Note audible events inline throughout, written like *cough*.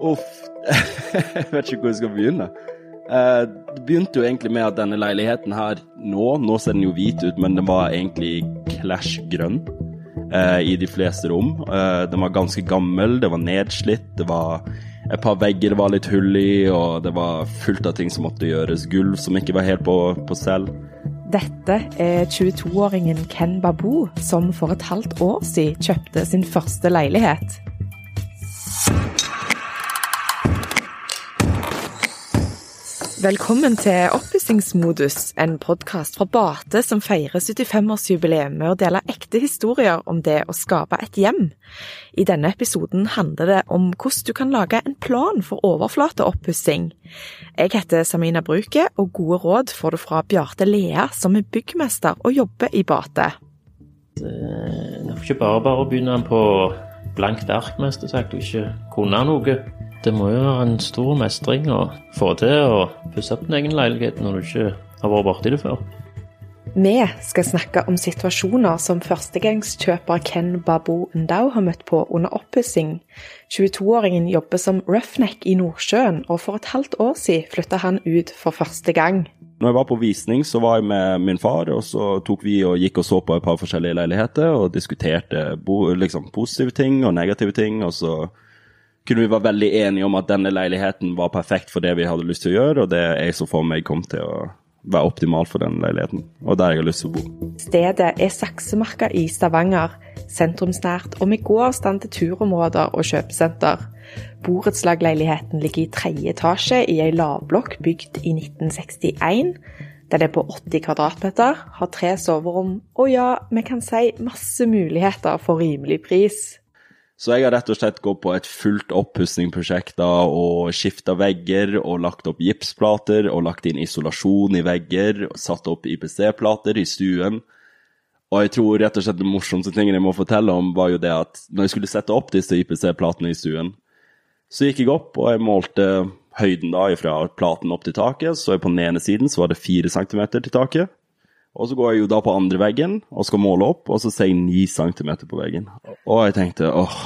Uff. *laughs* jeg vet ikke hvor jeg skal begynne. Eh, det begynte jo egentlig med at denne leiligheten her nå, nå ser den jo hvit ut, men den var egentlig clash grønn eh, i de fleste rom. Eh, den var ganske gammel, det var nedslitt, det var et par vegger det var litt hull i, og det var fullt av ting som måtte gjøres. Gulv som ikke var helt på, på selv. Dette er 22-åringen Ken Babu, som for et halvt år siden kjøpte sin første leilighet. Velkommen til Oppussingsmodus, en podkast fra Bate som feirer 75-årsjubileum med å dele ekte historier om det å skape et hjem. I denne episoden handler det om hvordan du kan lage en plan for overflateoppussing. Jeg heter Samina Bruke, og gode råd får du fra Bjarte Lea, som er byggmester og jobber i Bate. Det er ikke bare bare å begynne på blankt ark, mest sagt, og ikke kunne noe. Det må jo være en stor mestring å få til å pusse opp din egen leilighet når du ikke har vært borti det før. Vi skal snakke om situasjoner som førstegangskjøper Ken Babu Ndau har møtt på under oppussing. 22-åringen jobber som roughneck i Nordsjøen, og for et halvt år siden flytta han ut for første gang. Når jeg var på visning, så var jeg med min far, og så tok vi og gikk og så på et par forskjellige leiligheter og diskuterte liksom, positive ting og negative ting. og så kunne vi være veldig enige om at denne leiligheten var perfekt for det vi hadde lyst til å gjøre, og det jeg så for meg kom til å være optimal for den leiligheten, og der jeg har lyst til å bo. Stedet er Saksemarka i Stavanger, sentrumsnært og med god avstand til turområder og kjøpesenter. Borettslagleiligheten ligger i tredje etasje i ei lavblokk bygd i 1961. Den er på 80 kvadratmeter, har tre soverom og ja, vi kan si masse muligheter for rimelig pris. Så jeg har rett og slett gått på et fullt oppussingsprosjekt og skifta vegger og lagt opp gipsplater og lagt inn isolasjon i vegger og satt opp IPC-plater i stuen. Og jeg tror rett og slett det morsomste tingen jeg må fortelle om, var jo det at når jeg skulle sette opp disse IPC-platene i stuen, så gikk jeg opp og jeg målte høyden da fra platen opp til taket. Så på den ene siden så var det fire centimeter til taket. Og så går jeg jo da på andre veggen og skal måle opp, og så ser jeg 9 cm på veggen. Og jeg tenkte åh.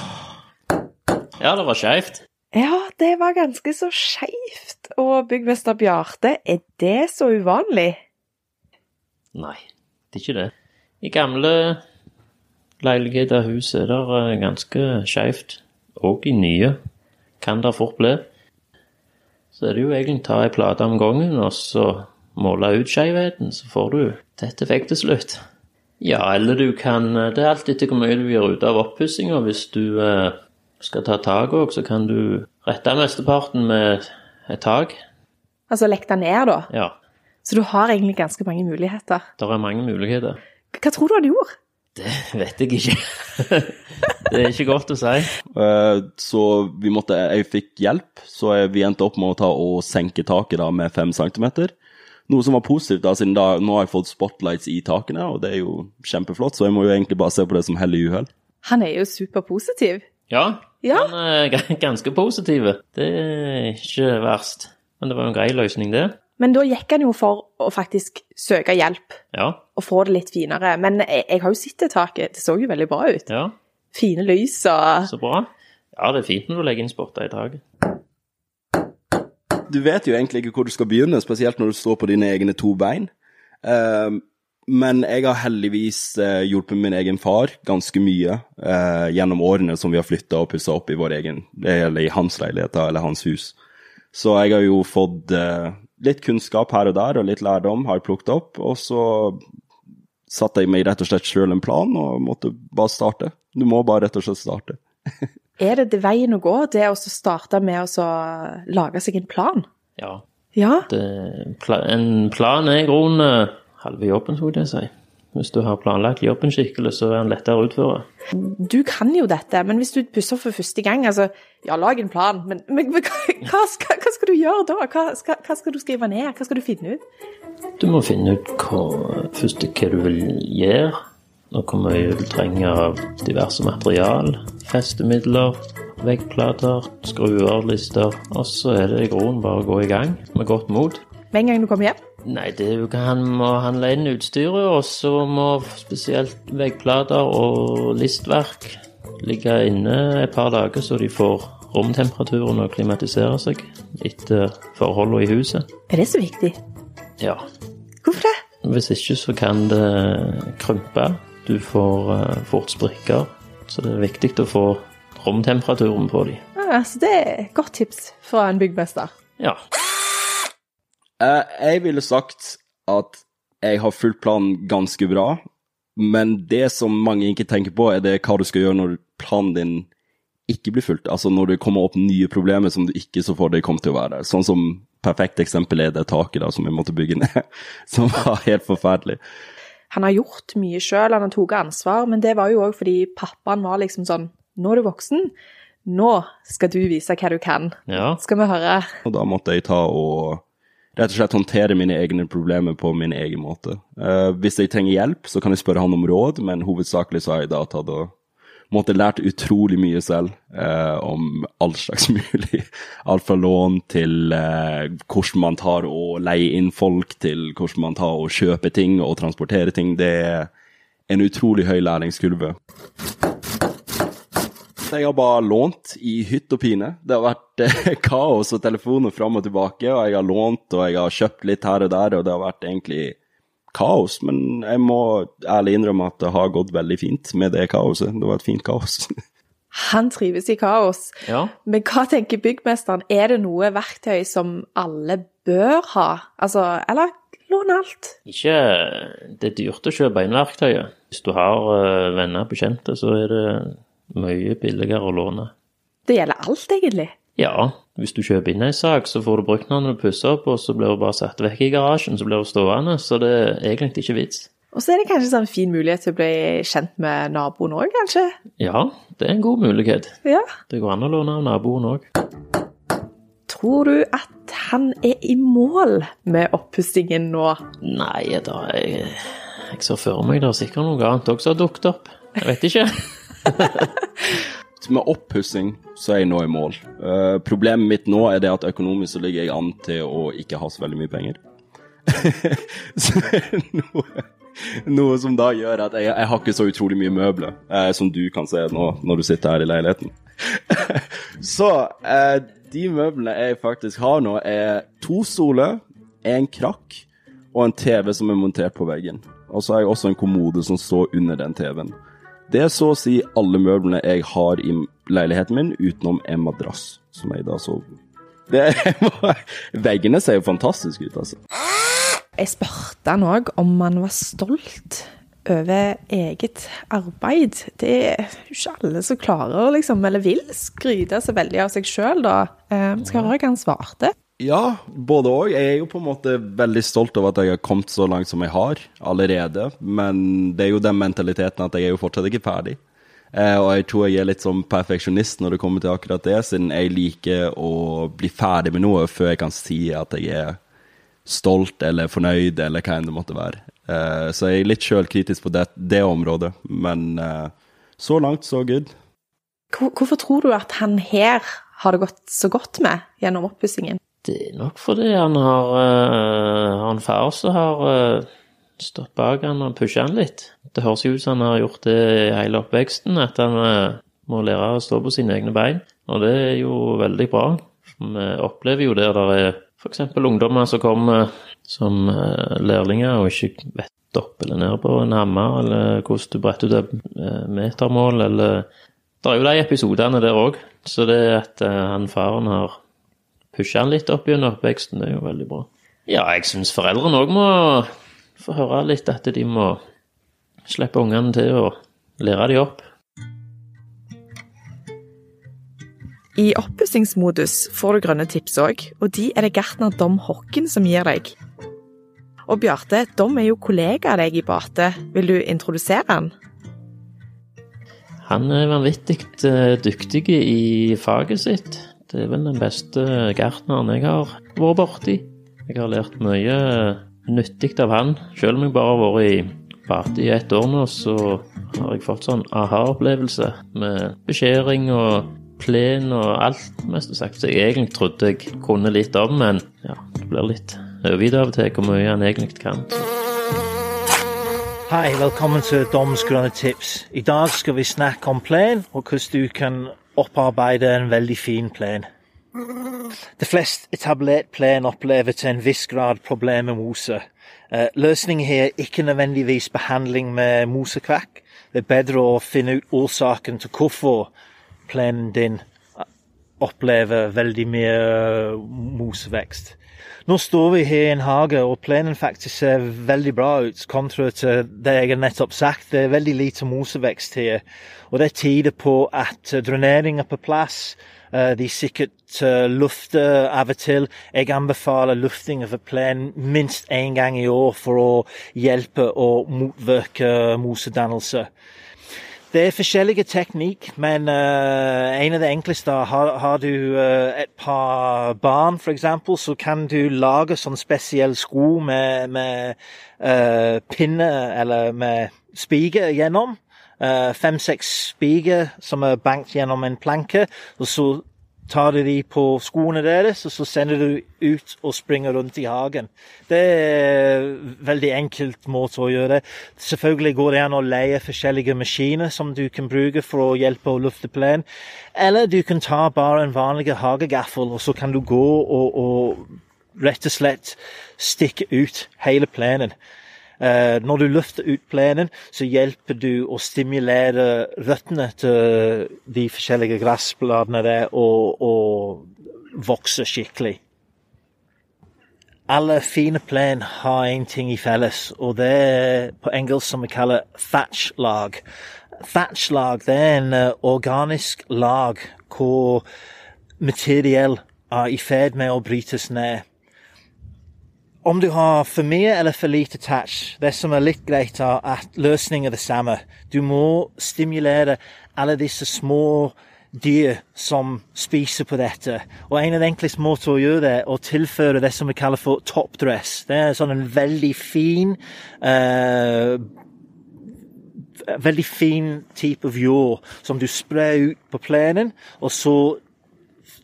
Ja, det var skeivt. Ja, det var ganske så skeivt. Og byggmester Bjarte, er det så uvanlig? Nei, det er ikke det. I gamle leiligheter og hus er det ganske skeivt. Og i nye kan det fort bli. Så er det jo egentlig å ta ei plate om gangen, og så måle ut skjevheten, så får du tett effekt til slutt. Ja, eller du kan Det er alt etter hvor mye du gjør ut av oppussinga. Hvis du eh, skal ta tak òg, så kan du rette mesteparten med et tak. Altså lekte ned, da? Ja. Så du har egentlig ganske mange muligheter? Det er mange muligheter. Hva tror du han gjorde? Det vet jeg ikke. *laughs* det er ikke godt å si. Uh, så vi måtte, jeg fikk hjelp, så vi endte opp med å ta og senke taket da med fem centimeter. Noe som var positivt, da, siden da, nå har jeg fått spotlights i takene, og det er jo kjempeflott, så jeg må jo egentlig bare se på det som hell i uhell. Han er jo superpositiv. Ja, ja, han er *laughs* ganske positiv. Det er ikke verst. Men det var jo en grei løsning, det. Men da gikk han jo for å faktisk søke hjelp ja. og få det litt finere. Men jeg, jeg har jo sett det taket, det så jo veldig bra ut. Ja. Fine lys og Så bra. Ja, det er fint når du legger inn spotter i taket du vet jo egentlig ikke hvor du skal begynne, spesielt når du står på dine egne to bein. Uh, men jeg har heldigvis uh, hjulpet min egen far ganske mye uh, gjennom årene som vi har flytta og pussa opp i vår egen, eller i hans leilighet eller hans hus. Så jeg har jo fått eh, litt kunnskap her og der, og litt lærdom har jeg plukket opp. Og så satte jeg meg rett og slett sjøl en plan og måtte bare starte. Du må bare rett og slett starte. *laughs* Er det det veien å gå, det å starte med å lage seg en plan? Ja. ja? Det, en plan er i grunnen halve jobben, skulle jeg si. Hvis du har planlagt jobben skikkelig, så er den lettere å utføre. Du kan jo dette, men hvis du pusser for første gang, altså Ja, lag en plan, men, men, men hva, skal, hva, skal, du gjøre da? Hva skal, hva skal, du skrive ned? Hva skal du finne ut? Du må finne ut hva, først hva du vil gjøre og hvor mye du trenger trenge av diverse material, festemidler, veggplater, skruer, lister. Og så er det i grunnen bare å gå i gang med godt mot. Med en gang du kommer hjem? Nei, det er jo ikke han må handle inn utstyret, og så må spesielt veggplater og listverk ligge inne et par dager, så de får romtemperaturen og klimatisere seg etter forholdene i huset. Er det så viktig? Ja. Hvorfor det? Hvis ikke så kan det krympe. Du får eh, fort sprikker. Så det er viktig å få romtemperaturen på dem. Ja, så det er et godt tips fra en byggmester. Ja. Eh, jeg ville sagt at jeg har fulgt planen ganske bra, men det som mange ikke tenker på, er det hva du skal gjøre når planen din ikke blir fulgt. Altså når det kommer opp nye problemer som du ikke så for deg kom til å være der. Sånn som perfekt eksempel er det taket da som vi måtte bygge ned, *laughs* som var helt forferdelig. Han har gjort mye sjøl, han har tatt ansvar, men det var jo òg fordi pappaen var liksom sånn Nå er du voksen. Nå skal du vise hva du kan. ja. Skal vi høre? Og da måtte jeg ta og rett og slett håndtere mine egne problemer på min egen måte. Uh, hvis jeg trenger hjelp, så kan jeg spørre han om råd, men hovedsakelig så har jeg da tatt og måtte lært utrolig mye selv eh, om all slags *laughs* mulig. Alt fra lån til eh, hvordan man tar og leier inn folk, til hvordan man tar og kjøper ting og transporterer ting. Det er en utrolig høy læringskurve. Jeg har bare lånt i hytt og pine. Det har vært eh, *laughs* kaos og telefoner fram og tilbake, og jeg har lånt og jeg har kjøpt litt her og der, og det har vært egentlig kaos. Men jeg må ærlig innrømme at det har gått veldig fint med det kaoset. Det var et fint kaos. *laughs* Han trives i kaos. ja. Men hva tenker byggmesteren? Er det noe verktøy som alle bør ha? Altså, eller låne alt? Ikke Det er dyrt å kjøpe inn verktøyet. Hvis du har eh, venner og bekjente, så er det mye billigere å låne. Det gjelder alt, egentlig. Ja, hvis du kjøper inn ei sak, så får du brukt den når du pusser opp, og så blir du bare satt vekk i garasjen, så blir du stående. Så det er egentlig ikke vits. Og så er det kanskje sånn fin mulighet til å bli kjent med naboen òg, kanskje? Ja, det er en god mulighet. Ja. Det går an å låne av naboen òg. Tror du at han er i mål med oppussingen nå? Nei da, jeg, jeg ser for meg det er sikkert noe annet også har dukket opp. Jeg vet ikke. *laughs* *laughs* Med oppussing så er jeg nå i mål. Uh, problemet mitt nå er det at økonomisk så ligger jeg an til å ikke ha så veldig mye penger. *laughs* så noe, noe som da gjør at jeg, jeg har ikke så utrolig mye møbler, uh, som du kan se nå når du sitter her i leiligheten. *laughs* så uh, de møblene jeg faktisk har nå, er to stoler, en krakk og en TV som er montert på veggen. Og så har jeg også en kommode som står under den TV-en. Det er så å si alle møblene jeg har i leiligheten min, utenom en madrass, som jeg da sover på. *laughs* Veggene ser jo fantastiske ut, altså. Jeg spurte han òg om han var stolt over eget arbeid. Det er jo ikke alle som klarer, liksom, eller vil skryte så veldig av seg sjøl, da. Eh, skal høre hva han svarte. Ja, både òg. Jeg er jo på en måte veldig stolt over at jeg har kommet så langt som jeg har allerede. Men det er jo den mentaliteten at jeg er jo fortsatt ikke ferdig. Eh, og jeg tror jeg er litt som perfeksjonist når det kommer til akkurat det, siden jeg liker å bli ferdig med noe før jeg kan si at jeg er stolt eller fornøyd, eller hva enn det måtte være. Eh, så jeg er litt sjølkritisk på det, det området. Men eh, så langt, så good. Hvorfor tror du at han her har det gått så godt med gjennom oppussingen? Det er nok fordi han har, uh, har en far som har uh, stått bak han og pusha han litt. Det høres jo ut som han har gjort det i hele oppveksten, at han uh, må lære å stå på sine egne bein. Og det er jo veldig bra. Vi opplever jo der det er f.eks. ungdommer som kommer som eh, lærlinger og ikke vet opp eller ned på en hammer, eller hvordan du bretter ut et eh, metermål, eller Det er jo de episodene der òg. Så det at eh, han faren har pusha han litt opp gjennom oppveksten, det er jo veldig bra. Ja, jeg syns foreldrene òg må få høre litt at de må slippe ungene til å lære de opp. I oppussingsmodus får du grønne tips òg, og de er det gartner Dom Hokken som gir deg. Og Bjarte, Dom er jo kollega av deg i Bate. Vil du introdusere han? Han er vanvittig eh, dyktig i faget sitt. Det er vel den beste gartneren jeg har vært borti. Jeg har lært mye nyttig av han. Selv om jeg bare har vært i Bate i ett år nå, så har jeg fått sånn aha-opplevelse med beskjæring og plen og alt, mest sagt, som jeg egentlig trodde jeg kunne litt om, men ja, det blir litt overgitt av og til hvor mye han egentlig kan. Hei, velkommen til Doms grønne tips. I dag skal vi snakke om plen, og hvordan du kan opparbeide en veldig fin plen. De fleste etablert plen opplever til en viss grad problemer med mose. Eh, løsningen her er ikke nødvendigvis behandling med mosekvekk. Det er bedre å finne ut årsaken til hvorfor plenen din opplever veldig mye mosevekst. Nå står vi her i en hage, og plenen faktisk ser veldig bra ut, kontra til det jeg har nettopp sagt. Det er veldig lite mosevekst her, og det tyder på at drenering er på plass. De sikkert lufter av og til. Jeg anbefaler lufting av plenen minst én gang i år for å hjelpe å motvirke mosedannelse. Det er forskjellige teknikk, men uh, en av de enkleste har, har du uh, et par barn, f.eks., så kan du lage sånn spesiell sko med, med uh, pinne eller med spiker gjennom. Fem-seks spiker som er banket gjennom en planke. og så tar du de på skoene deres, og så sender du ut og springer rundt i hagen. Det er en veldig enkelt måte å gjøre det. Selvfølgelig går det an å leie forskjellige maskiner som du kan bruke for å hjelpe å lufte plen. Eller du kan ta bare en vanlig hagegaffel, og så kan du gå og, og rett og slett stikke ut hele plenen. Eh, når du løfter ut plenen, så hjelper du å stimulere røttene til de forskjellige gressbladene der og, og vokse skikkelig. Alle fine plen har én ting i felles, og det er på engelsk som vi kaller thatch-lag. Thatch-lag er en eh, organisk lag hvor materiell er i ferd med å brytes ned. Om du har for mye eller for lite touch, det som er litt greit, er at løsningen er det samme. Du må stimulere alle disse små dyr som spiser på dette. Og en av de enkleste måter å gjøre det, er å tilføre det som vi kaller for toppdress. Det er sånn en veldig fin uh, Veldig fin type av jord som du sprer ut på plenen, og så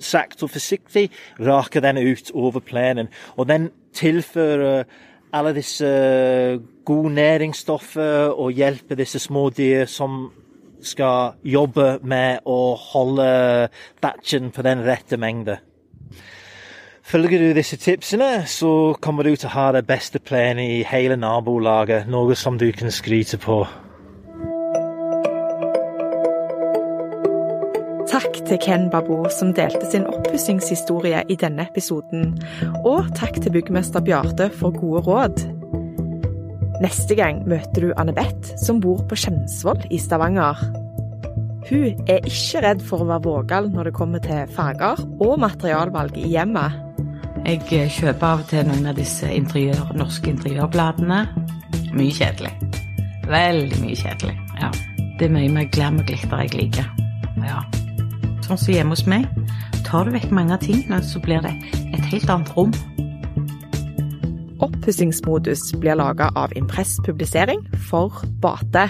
sakte og forsiktig raker den ut over plenen. Og den tilføre alle disse gode næringsstoffer og hjelpe disse små dyr som skal jobbe med å holde batchen på den rette mengde. Følger du disse tipsene, så kommer du til å ha det beste plenet i hele nabolaget, noe som du kan skryte på. Takk til Ken Babo, som delte sin oppussingshistorie i denne episoden. Og takk til byggmester Bjarte for gode råd. Neste gang møter du Anne Beth, som bor på Kjensvoll i Stavanger. Hun er ikke redd for å være vågal når det kommer til farger og materialvalg i hjemmet. Jeg kjøper av og til noen av disse interiør, norske interiørbladene. Mye kjedelig. Veldig mye kjedelig. Ja. Det er mye mer glam og glitter jeg liker. Ja sånn som hjemme hos meg. Tar du vekk mange av tingene, så blir det et helt annet rom. Oppussingsmodus blir laga av Impress Publisering for Bate.